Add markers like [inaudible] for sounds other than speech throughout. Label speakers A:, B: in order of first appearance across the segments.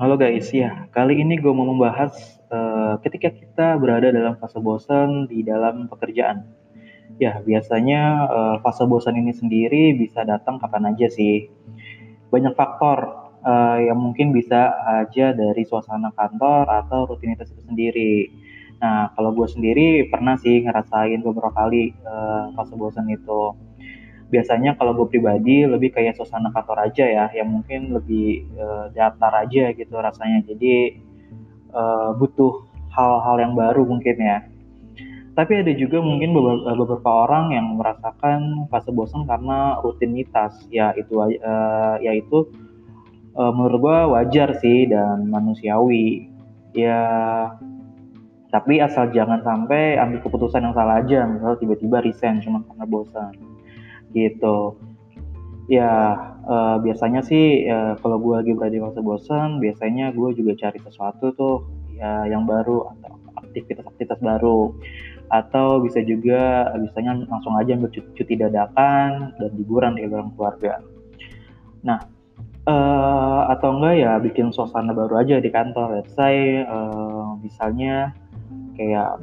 A: Halo guys, ya kali ini gue mau membahas uh, ketika kita berada dalam fase bosan di dalam pekerjaan. Ya biasanya uh, fase bosan ini sendiri bisa datang kapan aja sih. Banyak faktor uh, yang mungkin bisa aja dari suasana kantor atau rutinitas itu sendiri. Nah kalau gue sendiri pernah sih ngerasain beberapa kali uh, fase bosan itu biasanya kalau gue pribadi lebih kayak suasana kantor aja ya yang mungkin lebih uh, datar aja gitu rasanya. Jadi uh, butuh hal-hal yang baru mungkin ya. Tapi ada juga mungkin beberapa, beberapa orang yang merasakan fase bosan karena rutinitas. Ya itu uh, yaitu uh, menurut gue wajar sih dan manusiawi. Ya tapi asal jangan sampai ambil keputusan yang salah aja. Misal tiba-tiba resign cuma karena bosan gitu. Ya uh, biasanya sih uh, kalau gue lagi berada di masa bosan biasanya gue juga cari sesuatu tuh ya yang baru atau aktivitas-aktivitas baru. Atau bisa juga bisanya langsung aja ambil cuti, cuti dadakan dan liburan di bareng keluarga. Nah uh, atau enggak ya bikin suasana baru aja di kantor. Let's say uh, misalnya kayak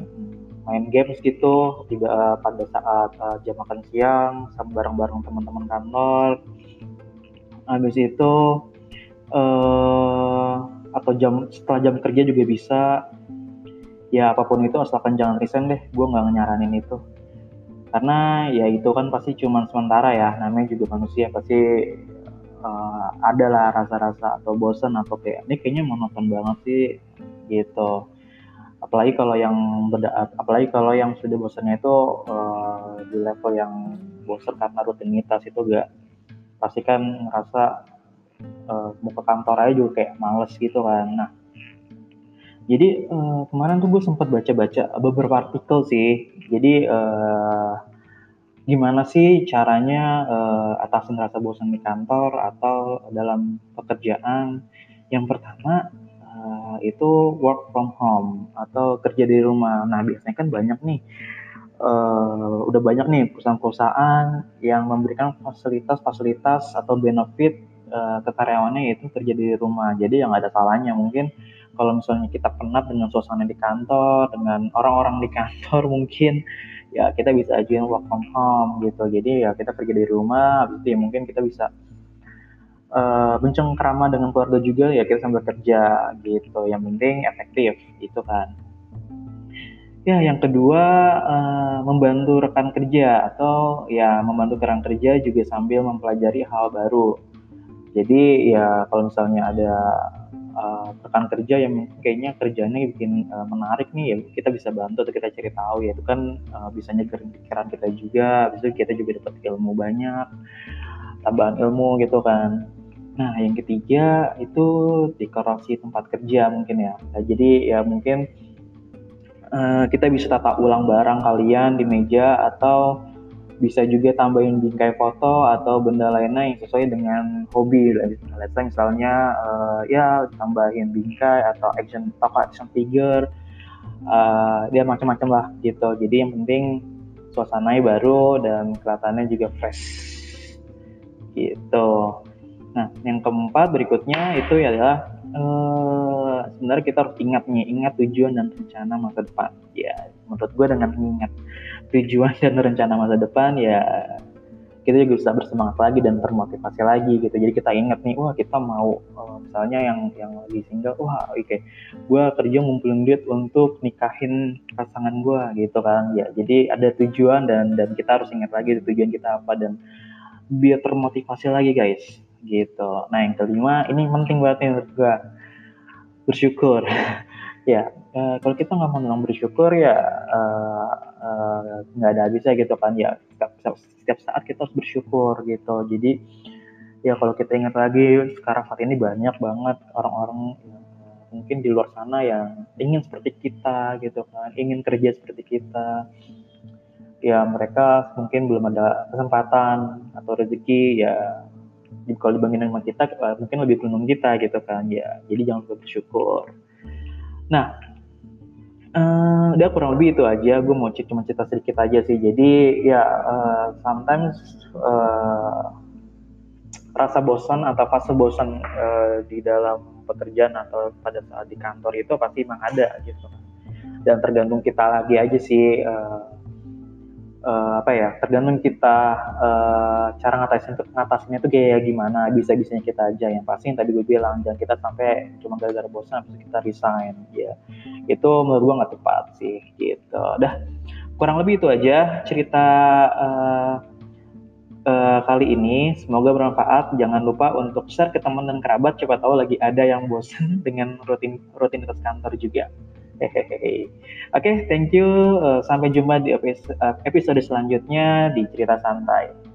A: main games gitu juga uh, pada saat uh, jam makan siang sama bareng-bareng teman-teman kantor. Habis itu uh, atau jam setelah jam kerja juga bisa. Ya apa pun itu asalkan jangan resign deh gue nggak nyaranin itu. Karena ya itu kan pasti cuma sementara ya namanya juga manusia pasti uh, ada lah rasa-rasa atau bosan atau kayak ini kayaknya monoton banget sih gitu apalagi kalau yang beda, apalagi kalau yang sudah bosannya itu uh, di level yang bosan karena rutinitas itu gak pasti kan ngerasa uh, mau ke kantor aja juga kayak males gitu kan. Nah jadi uh, kemarin tuh gue sempat baca-baca beberapa artikel sih. Jadi uh, gimana sih caranya uh, atasin rasa bosan di kantor atau dalam pekerjaan? Yang pertama itu work from home atau kerja di rumah. Nah biasanya kan banyak nih, uh, udah banyak nih perusahaan-perusahaan yang memberikan fasilitas-fasilitas atau benefit uh, ke karyawannya yaitu kerja di rumah. Jadi yang ada salahnya mungkin kalau misalnya kita penat dengan suasana di kantor, dengan orang-orang di kantor [laughs] mungkin ya kita bisa ajuin work from home gitu. Jadi ya kita kerja di rumah, habis itu ya mungkin kita bisa uh, kerama dengan keluarga juga ya kita sambil kerja gitu. Yang penting efektif itu kan. Ya yang kedua uh, membantu rekan kerja atau ya membantu rekan kerja juga sambil mempelajari hal baru. Jadi ya kalau misalnya ada uh, rekan kerja yang kayaknya kerjanya bikin uh, menarik nih ya kita bisa bantu atau kita cari tahu ya itu kan uh, bisa nyegerin pikiran kita juga. Bisa kita juga dapat ilmu banyak tambahan ilmu gitu kan Nah, yang ketiga itu dekorasi tempat kerja mungkin ya. Nah, jadi ya mungkin uh, kita bisa tata ulang barang kalian di meja atau bisa juga tambahin bingkai foto atau benda lainnya yang sesuai dengan hobi. Let's misalnya uh, ya tambahin bingkai atau action tokoh action figure, uh, dia macam-macam lah gitu. Jadi yang penting suasananya baru dan kelihatannya juga fresh gitu. Nah, yang keempat berikutnya itu adalah uh, sebenarnya kita harus ingat nih, ingat tujuan dan rencana masa depan. Ya, menurut gue dengan ingat tujuan [laughs] dan rencana masa depan ya kita juga bisa bersemangat lagi dan termotivasi lagi gitu. Jadi kita ingat nih, wah kita mau uh, misalnya yang yang lagi single, wah oke, okay, gue kerja ngumpulin duit untuk nikahin pasangan gue gitu kan. Ya, jadi ada tujuan dan dan kita harus ingat lagi tujuan kita apa dan biar termotivasi lagi guys gitu. Nah yang kelima ini penting banget nih menurut gue bersyukur. [laughs] ya uh, kalau kita nggak mau bersyukur ya eh, eh, nggak uh, uh, ada habisnya gitu kan ya setiap, setiap saat kita harus bersyukur gitu. Jadi ya kalau kita ingat lagi sekarang saat ini banyak banget orang-orang mungkin di luar sana yang ingin seperti kita gitu kan, ingin kerja seperti kita ya mereka mungkin belum ada kesempatan atau rezeki ya kalau dibandingin sama kita eh, mungkin lebih beruntung kita gitu kan ya. Jadi jangan lupa bersyukur. Nah uh, udah kurang lebih itu aja. Gue mau cuma cerita sedikit aja sih. Jadi ya uh, sometimes uh, rasa bosan atau fase bosan uh, di dalam pekerjaan atau pada saat di kantor itu pasti memang ada gitu. Dan tergantung kita lagi aja sih uh, uh, apa ya tergantung kita uh, cara ngatasin ngatasinnya tuh kayak gimana bisa bisanya kita aja yang pasti yang tadi gue bilang jangan kita sampai cuma gara-gara bosan habis kita resign ya itu menurut gue nggak tepat sih gitu dah kurang lebih itu aja cerita uh, kali ini. Semoga bermanfaat. Jangan lupa untuk share ke teman dan kerabat. Coba tahu lagi ada yang bosan [laughs] dengan rutin rutinitas kantor juga. Oke, okay, thank you. Uh, sampai jumpa di uh, episode selanjutnya di cerita santai.